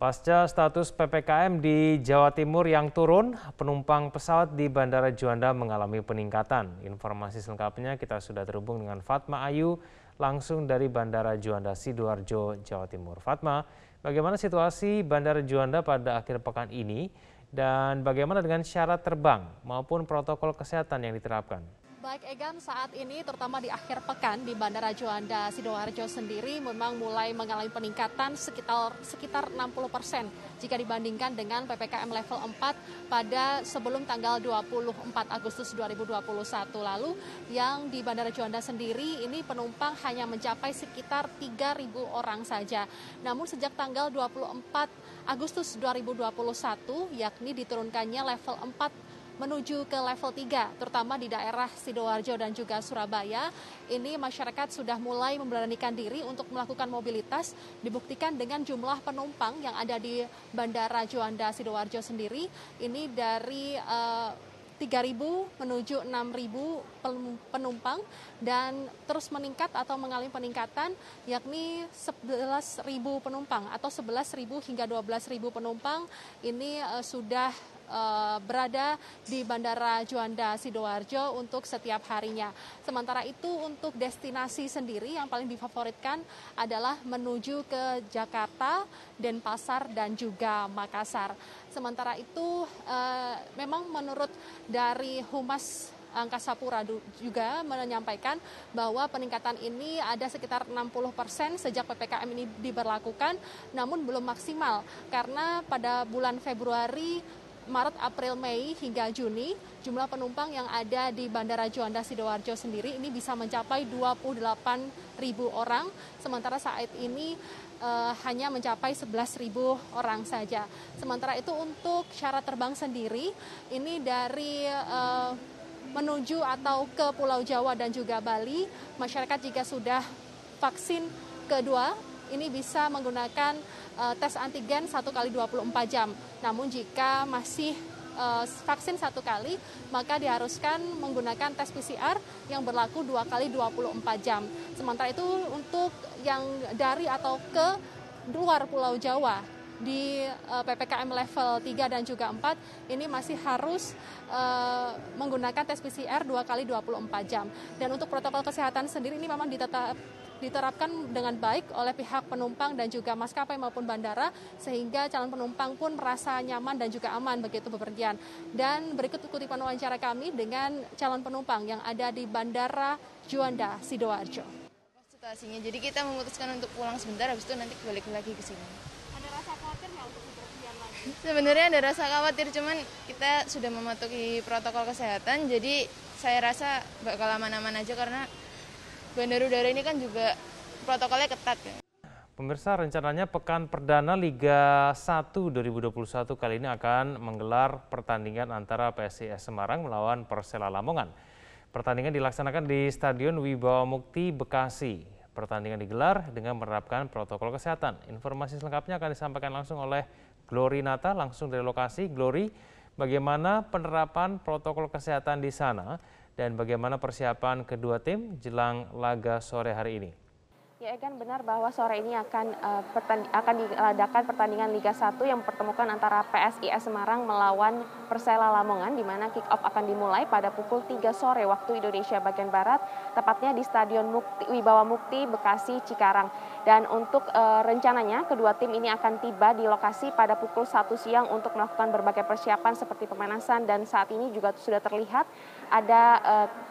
Pasca status PPKM di Jawa Timur yang turun, penumpang pesawat di Bandara Juanda mengalami peningkatan. Informasi selengkapnya kita sudah terhubung dengan Fatma Ayu langsung dari Bandara Juanda Sidoarjo, Jawa Timur. Fatma, bagaimana situasi Bandara Juanda pada akhir pekan ini dan bagaimana dengan syarat terbang maupun protokol kesehatan yang diterapkan? Baik Egan, saat ini terutama di akhir pekan di Bandara Juanda Sidoarjo sendiri memang mulai mengalami peningkatan sekitar sekitar 60 persen jika dibandingkan dengan PPKM level 4 pada sebelum tanggal 24 Agustus 2021 lalu yang di Bandara Juanda sendiri ini penumpang hanya mencapai sekitar 3.000 orang saja. Namun sejak tanggal 24 Agustus 2021 yakni diturunkannya level 4 menuju ke level 3, terutama di daerah Sidoarjo dan juga Surabaya. Ini masyarakat sudah mulai memberanikan diri untuk melakukan mobilitas, dibuktikan dengan jumlah penumpang yang ada di Bandara Juanda Sidoarjo sendiri. Ini dari uh, 3.000 menuju 6.000 penumpang dan terus meningkat atau mengalami peningkatan yakni 11.000 penumpang atau 11.000 hingga 12.000 penumpang ini uh, sudah berada di Bandara Juanda Sidoarjo untuk setiap harinya. Sementara itu untuk destinasi sendiri yang paling difavoritkan adalah menuju ke Jakarta, Denpasar dan juga Makassar. Sementara itu uh, memang menurut dari Humas Angkasa Pura juga menyampaikan bahwa peningkatan ini ada sekitar 60 persen sejak PPKM ini diberlakukan, namun belum maksimal karena pada bulan Februari Maret, April, Mei hingga Juni, jumlah penumpang yang ada di Bandara Juanda Sidoarjo sendiri ini bisa mencapai 28 ribu orang, sementara saat ini uh, hanya mencapai 11 ribu orang saja. Sementara itu untuk syarat terbang sendiri, ini dari uh, menuju atau ke Pulau Jawa dan juga Bali, masyarakat jika sudah vaksin kedua ini bisa menggunakan uh, tes antigen satu kali 24 jam. Namun jika masih uh, vaksin satu kali, maka diharuskan menggunakan tes PCR yang berlaku dua kali 24 jam. Sementara itu untuk yang dari atau ke luar Pulau Jawa di uh, PPKM level 3 dan juga 4 ini masih harus uh, menggunakan tes PCR dua kali 24 jam. Dan untuk protokol kesehatan sendiri ini memang ditetap diterapkan dengan baik oleh pihak penumpang dan juga maskapai maupun bandara sehingga calon penumpang pun merasa nyaman dan juga aman begitu bepergian. Dan berikut kutipan wawancara kami dengan calon penumpang yang ada di Bandara Juanda Sidoarjo. Situasinya, jadi kita memutuskan untuk pulang sebentar, habis itu nanti balik lagi ke sini. Khawatir nggak untuk bepergian lagi? Sebenarnya ada rasa khawatir, cuman kita sudah mematuhi protokol kesehatan, jadi saya rasa bakal aman-aman aja karena bandar udara ini kan juga protokolnya ketat ya. Pemirsa, rencananya pekan perdana Liga 1 2021 kali ini akan menggelar pertandingan antara PSIS Semarang melawan Persela Lamongan. Pertandingan dilaksanakan di Stadion Wibawa Mukti, Bekasi. Pertandingan digelar dengan menerapkan protokol kesehatan. Informasi selengkapnya akan disampaikan langsung oleh Glory Nata langsung dari lokasi. Glory, bagaimana penerapan protokol kesehatan di sana? dan bagaimana persiapan kedua tim jelang laga sore hari ini? Ya Egan benar bahwa sore ini akan uh, akan diadakan pertandingan Liga 1 yang mempertemukan antara PSIS Semarang melawan Persela Lamongan di mana kick off akan dimulai pada pukul 3 sore waktu Indonesia bagian barat tepatnya di Stadion Mukti, Wibawa Mukti Bekasi Cikarang. Dan untuk uh, rencananya kedua tim ini akan tiba di lokasi pada pukul 1 siang untuk melakukan berbagai persiapan seperti pemanasan dan saat ini juga sudah terlihat ada uh,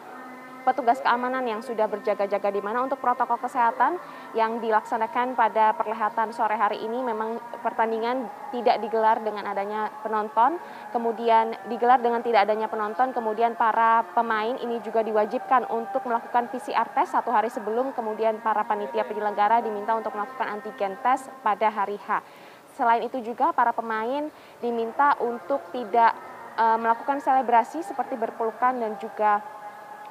petugas keamanan yang sudah berjaga-jaga di mana untuk protokol kesehatan yang dilaksanakan pada perlihatan sore hari ini memang pertandingan tidak digelar dengan adanya penonton, kemudian digelar dengan tidak adanya penonton, kemudian para pemain ini juga diwajibkan untuk melakukan PCR test satu hari sebelum, kemudian para panitia penyelenggara diminta untuk melakukan antigen test pada hari H. Selain itu juga para pemain diminta untuk tidak uh, melakukan selebrasi seperti berpelukan dan juga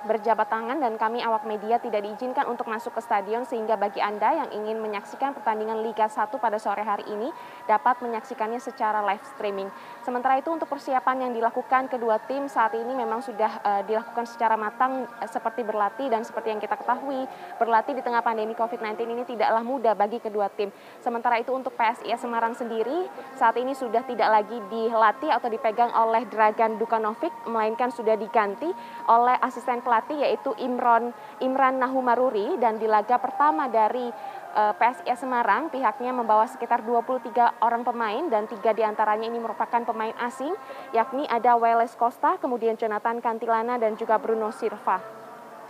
berjabat tangan dan kami awak media tidak diizinkan untuk masuk ke stadion sehingga bagi Anda yang ingin menyaksikan pertandingan Liga 1 pada sore hari ini dapat menyaksikannya secara live streaming. Sementara itu untuk persiapan yang dilakukan kedua tim saat ini memang sudah uh, dilakukan secara matang uh, seperti berlatih dan seperti yang kita ketahui berlatih di tengah pandemi COVID-19 ini tidaklah mudah bagi kedua tim. Sementara itu untuk PSIS Semarang sendiri saat ini sudah tidak lagi dilatih atau dipegang oleh Dragan Dukanovic melainkan sudah diganti oleh asisten pelatih yaitu Imron Imran Nahumaruri. Dan di laga pertama dari eh, PSIS Semarang pihaknya membawa sekitar 23 orang pemain. Dan tiga di antaranya ini merupakan pemain asing yakni ada Wales Costa, kemudian Jonathan Cantilana dan juga Bruno Silva.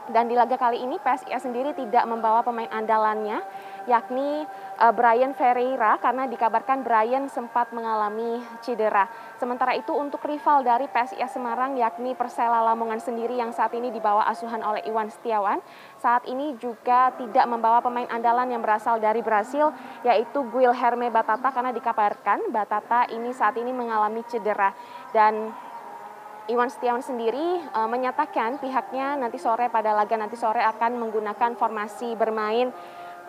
Dan di laga kali ini PSIS sendiri tidak membawa pemain andalannya yakni uh, Brian Ferreira karena dikabarkan Brian sempat mengalami cedera. Sementara itu untuk rival dari PSIS Semarang yakni Persela Lamongan sendiri yang saat ini dibawa asuhan oleh Iwan Setiawan, saat ini juga tidak membawa pemain andalan yang berasal dari Brasil yaitu Guilherme Batata karena dikabarkan Batata ini saat ini mengalami cedera dan Iwan Setiawan sendiri e, menyatakan pihaknya nanti sore pada laga nanti sore akan menggunakan formasi bermain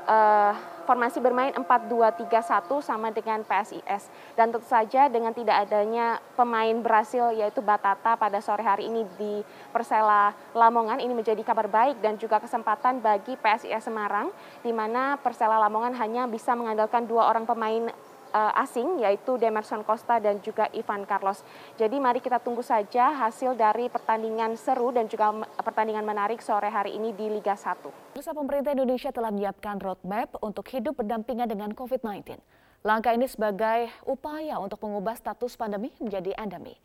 uh, formasi bermain 4-2-3-1 sama dengan PSIS. Dan tentu saja dengan tidak adanya pemain berhasil yaitu Batata pada sore hari ini di Persela Lamongan ini menjadi kabar baik dan juga kesempatan bagi PSIS Semarang di mana Persela Lamongan hanya bisa mengandalkan dua orang pemain uh, asing yaitu Demerson Costa dan juga Ivan Carlos. Jadi mari kita tunggu saja hasil dari pertandingan seru dan juga pertandingan menarik sore hari ini di Liga 1. Pemirsa pemerintah Indonesia telah menyiapkan roadmap untuk hidup berdampingan dengan COVID-19. Langkah ini sebagai upaya untuk mengubah status pandemi menjadi endemi.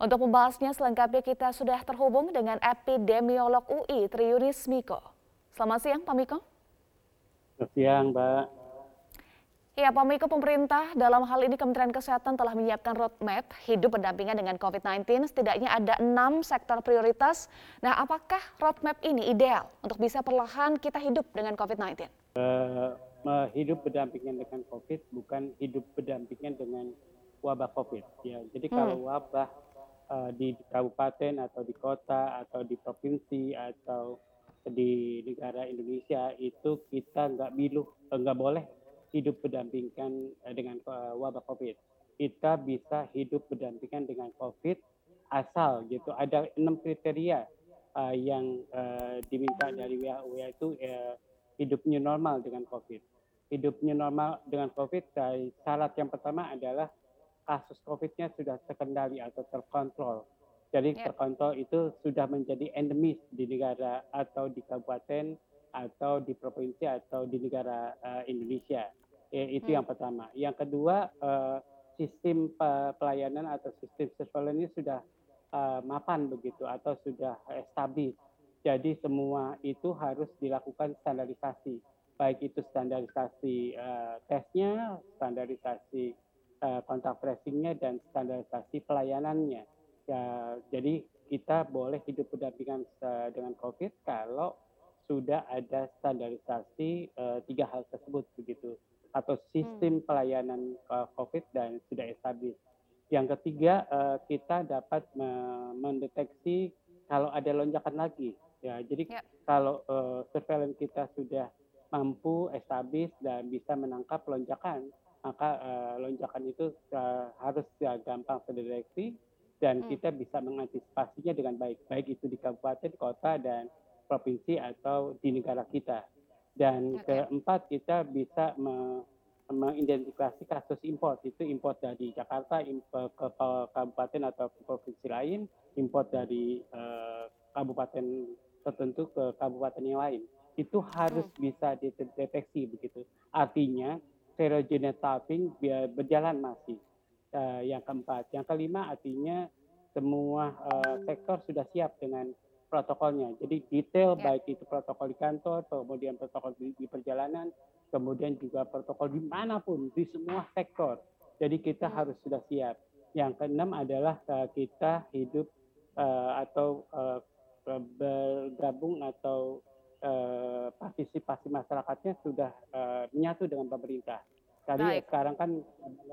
Untuk membahasnya selengkapnya kita sudah terhubung dengan epidemiolog UI Triunis Miko. Selamat siang Pak Miko. Selamat siang Mbak. Ya, Pak Miko, pemerintah dalam hal ini Kementerian Kesehatan telah menyiapkan roadmap hidup berdampingan dengan COVID-19. Setidaknya ada enam sektor prioritas. Nah, apakah roadmap ini ideal untuk bisa perlahan kita hidup dengan COVID-19? Uh, eh, hidup berdampingan dengan COVID bukan hidup berdampingan dengan wabah COVID. Ya, jadi hmm. kalau wabah uh, di kabupaten atau di kota atau di provinsi atau di negara Indonesia itu kita nggak bilu nggak boleh hidup berdampingan eh, dengan eh, wabah COVID. Kita bisa hidup berdampingan dengan COVID asal gitu. Ada enam kriteria uh, yang uh, diminta dari WHO yaitu uh, hidup new normal dengan COVID. Hidup new normal dengan COVID, syarat yang pertama adalah kasus COVID-nya sudah terkendali atau terkontrol. Jadi yeah. terkontrol itu sudah menjadi endemis di negara atau di kabupaten atau di provinsi atau di negara uh, Indonesia. Ya, itu hmm. yang pertama. Yang kedua, uh, sistem pelayanan atau sistem surveillance sudah uh, mapan begitu atau sudah establis. Jadi semua itu harus dilakukan standarisasi, baik itu standarisasi uh, tesnya, standarisasi uh, kontak tracingnya dan standarisasi pelayanannya. Ya, jadi kita boleh hidup berdampingan dengan COVID kalau sudah ada standarisasi tiga hal tersebut begitu atau sistem hmm. pelayanan uh, COVID dan sudah establis. Yang ketiga, uh, kita dapat mendeteksi kalau ada lonjakan lagi. Ya, jadi ya. kalau uh, surveillance kita sudah mampu establis dan bisa menangkap lonjakan, maka uh, lonjakan itu uh, harus ya, gampang terdeteksi dan hmm. kita bisa mengantisipasinya dengan baik, baik itu di kabupaten, kota, dan provinsi atau di negara kita. Dan okay. keempat kita bisa mengidentifikasi kasus import itu import dari Jakarta import ke kabupaten atau provinsi lain, import dari uh, kabupaten tertentu ke kabupaten yang lain. Itu harus hmm. bisa dideteksi begitu. Artinya serogenotyping berjalan masih. Uh, yang keempat, yang kelima artinya semua uh, sektor sudah siap dengan protokolnya. Jadi detail ya. baik itu protokol di kantor, kemudian protokol di, di perjalanan, kemudian juga protokol di mana pun di semua sektor. Jadi kita hmm. harus sudah siap. Yang keenam adalah uh, kita hidup uh, atau uh, bergabung atau uh, partisipasi masyarakatnya sudah uh, menyatu dengan pemerintah. Tadi Baik. sekarang kan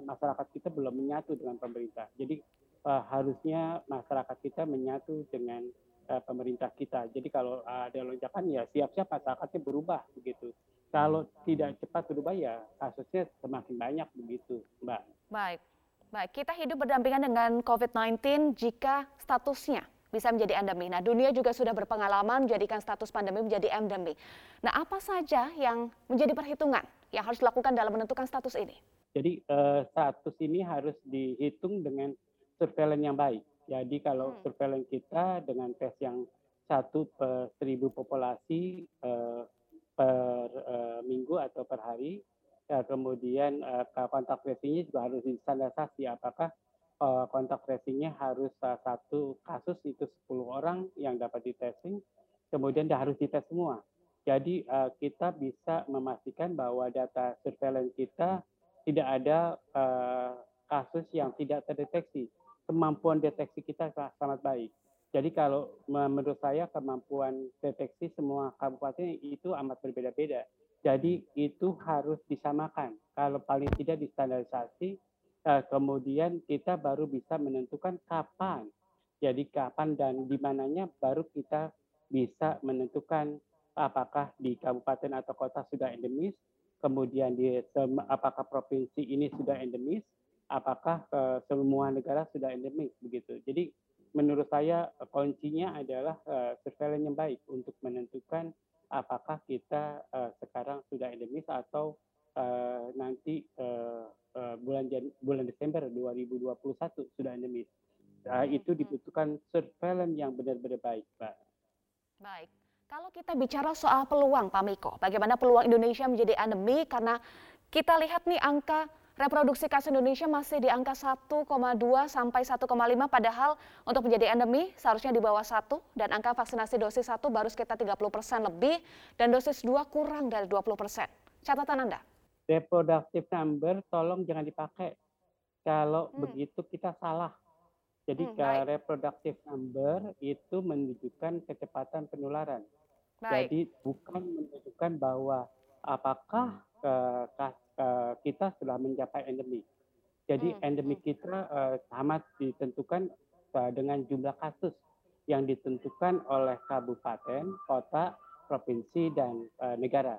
masyarakat kita belum menyatu dengan pemerintah. Jadi uh, harusnya masyarakat kita menyatu dengan uh, pemerintah kita. Jadi kalau ada lonjakan ya siap-siap masyarakatnya berubah begitu. Kalau tidak cepat berubah ya kasusnya semakin banyak begitu, Mbak. Baik. Baik, kita hidup berdampingan dengan COVID-19 jika statusnya bisa menjadi endemi. Nah, dunia juga sudah berpengalaman menjadikan status pandemi menjadi endemi. Nah, apa saja yang menjadi perhitungan yang harus dilakukan dalam menentukan status ini? Jadi, eh, status ini harus dihitung dengan surveillance yang baik. Jadi, kalau hmm. surveillance kita dengan tes yang satu per seribu populasi eh, per eh, minggu atau per hari, ya, kemudian uh, kontak tracingnya juga harus distandarisasi. Apakah uh, kontak tracingnya harus uh, satu kasus itu 10 orang yang dapat di testing kemudian dia harus dites semua. Jadi uh, kita bisa memastikan bahwa data surveillance kita tidak ada uh, kasus yang tidak terdeteksi kemampuan deteksi kita sangat baik jadi kalau menurut saya kemampuan deteksi semua kabupaten itu amat berbeda-beda jadi itu harus disamakan. Kalau paling tidak distandarisasi, eh, kemudian kita baru bisa menentukan kapan. Jadi kapan dan di mananya baru kita bisa menentukan apakah di kabupaten atau kota sudah endemis, kemudian di apakah provinsi ini sudah endemis, apakah uh, semua negara sudah endemis begitu. Jadi menurut saya kuncinya adalah uh, surveillance yang baik untuk menentukan apakah kita uh, sekarang sudah endemis atau uh, nanti uh, uh, bulan Jan bulan Desember 2021 sudah endemis. Uh, itu dibutuhkan surveillance yang benar-benar baik, Pak. Baik. Kalau kita bicara soal peluang, Pak Miko, bagaimana peluang Indonesia menjadi endemi karena kita lihat nih angka reproduksi kasus Indonesia masih di angka 1,2 sampai 1,5 padahal untuk menjadi endemi seharusnya di bawah 1 dan angka vaksinasi dosis 1 baru sekitar 30 persen lebih dan dosis 2 kurang dari 20 persen. Catatan Anda? Reproductive number tolong jangan dipakai. Kalau hmm. begitu kita salah. Jadi hmm, ke reproductive number itu menunjukkan kecepatan penularan. Baik. Jadi bukan menunjukkan bahwa apakah ke, Eh, kita sudah mencapai endemik. Jadi hmm. endemik hmm. kita uh, amat ditentukan uh, dengan jumlah kasus yang ditentukan oleh kabupaten, kota, provinsi, dan uh, negara.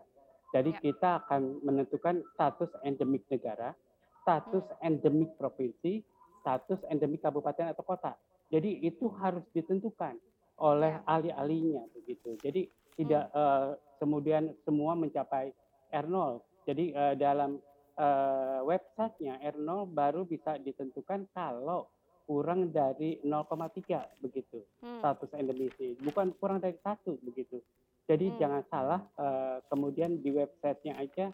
Jadi ya. kita akan menentukan status endemik negara, status hmm. endemik provinsi, status endemik kabupaten atau kota. Jadi itu harus ditentukan oleh ya. ahli-ahlinya begitu. Jadi tidak uh, kemudian semua mencapai R0 jadi uh, dalam uh, websitenya R0 baru bisa ditentukan kalau kurang dari 0,3 begitu hmm. status endemisi, bukan kurang dari satu begitu. Jadi hmm. jangan salah uh, kemudian di websitenya aja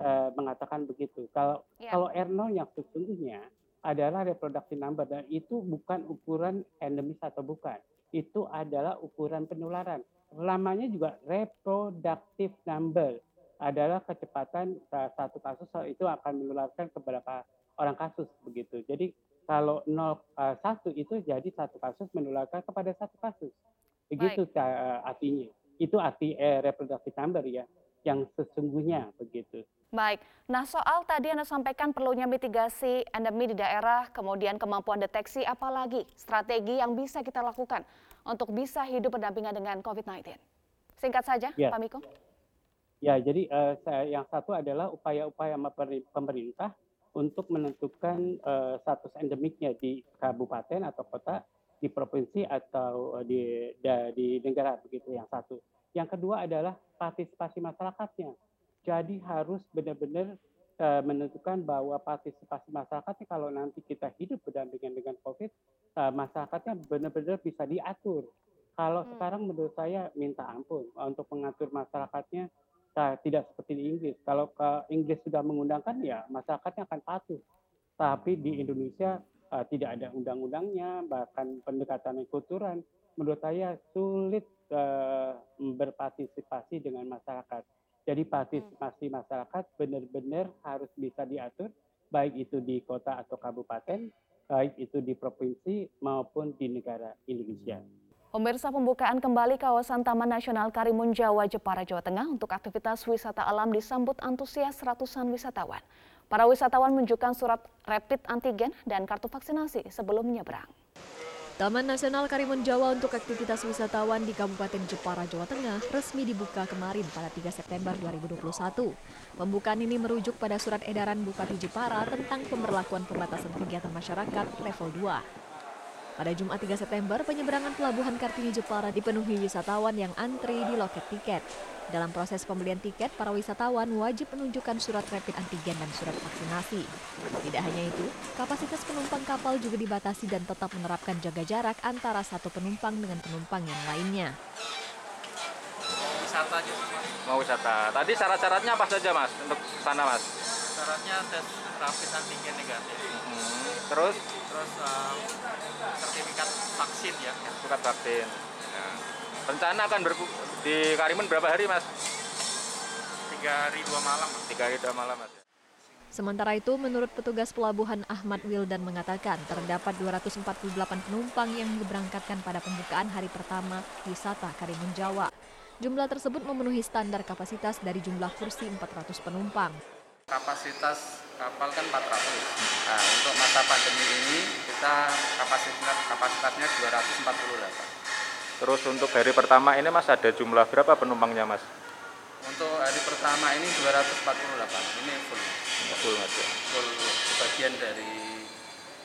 uh, mengatakan begitu. Kalau yeah. kalau R0 yang sesungguhnya adalah reproductive number dan itu bukan ukuran endemis atau bukan. Itu adalah ukuran penularan. Lamanya juga reproductive number adalah kecepatan satu kasus itu akan menularkan ke beberapa orang kasus begitu. Jadi kalau 01 eh, itu jadi satu kasus menularkan kepada satu kasus. Begitu Baik. Eh, artinya. Itu arti eh, reproductive number ya yang sesungguhnya begitu. Baik, nah soal tadi Anda sampaikan perlunya mitigasi endemi di daerah, kemudian kemampuan deteksi, apalagi strategi yang bisa kita lakukan untuk bisa hidup berdampingan dengan COVID-19. Singkat saja, ya. Pak Miko. Ya, jadi uh, yang satu adalah upaya-upaya pemerintah untuk menentukan uh, status endemiknya di kabupaten atau kota, di provinsi atau di di negara begitu yang satu. Yang kedua adalah partisipasi masyarakatnya. Jadi harus benar-benar uh, menentukan bahwa partisipasi masyarakatnya kalau nanti kita hidup berdampingan dengan COVID, uh, masyarakatnya benar-benar bisa diatur. Kalau hmm. sekarang menurut saya minta ampun untuk mengatur masyarakatnya Nah, tidak seperti di Inggris. Kalau ke Inggris sudah mengundangkan, ya masyarakatnya akan patuh. Tapi di Indonesia uh, tidak ada undang-undangnya, bahkan pendekatan kulturan. Menurut saya sulit uh, berpartisipasi dengan masyarakat. Jadi partisipasi masyarakat benar-benar harus bisa diatur, baik itu di kota atau kabupaten, baik itu di provinsi maupun di negara Indonesia. Pemirsa pembukaan kembali kawasan Taman Nasional Karimun Jawa Jepara Jawa Tengah untuk aktivitas wisata alam disambut antusias ratusan wisatawan. Para wisatawan menunjukkan surat rapid antigen dan kartu vaksinasi sebelum menyeberang. Taman Nasional Karimun Jawa untuk aktivitas wisatawan di Kabupaten Jepara, Jawa Tengah resmi dibuka kemarin pada 3 September 2021. Pembukaan ini merujuk pada surat edaran Bupati Jepara tentang pemberlakuan pembatasan kegiatan masyarakat level 2. Pada Jumat 3 September, penyeberangan pelabuhan Kartini Jepara dipenuhi wisatawan yang antri di loket tiket. Dalam proses pembelian tiket, para wisatawan wajib menunjukkan surat rapid antigen dan surat vaksinasi. Tidak hanya itu, kapasitas penumpang kapal juga dibatasi dan tetap menerapkan jaga jarak antara satu penumpang dengan penumpang yang lainnya. wisata aja semua. Mau wisata. Tadi syarat-syaratnya apa saja mas untuk sana mas? Syaratnya tes rapid antigen negatif, Hmm, Terus terus sertifikat ya. bukan vaksin. Ya. Rencana akan berbu di Karimun berapa hari mas? Tiga hari dua malam. Mas. Tiga hari dua malam mas. Sementara itu, menurut petugas pelabuhan Ahmad Wildan mengatakan terdapat 248 penumpang yang diberangkatkan pada pembukaan hari pertama wisata Karimun Jawa. Jumlah tersebut memenuhi standar kapasitas dari jumlah kursi 400 penumpang. Kapasitas kapal kan 400. Nah, untuk masa pandemi ini kita kapasitas kapasitasnya 248. Terus untuk hari pertama ini mas ada jumlah berapa penumpangnya mas? Untuk hari pertama ini 248. Ini full Full mas ya. full sebagian dari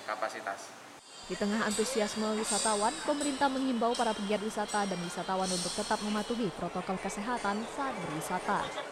kapasitas. Di tengah antusiasme wisatawan, pemerintah menghimbau para pegiat wisata dan wisatawan untuk tetap mematuhi protokol kesehatan saat berwisata.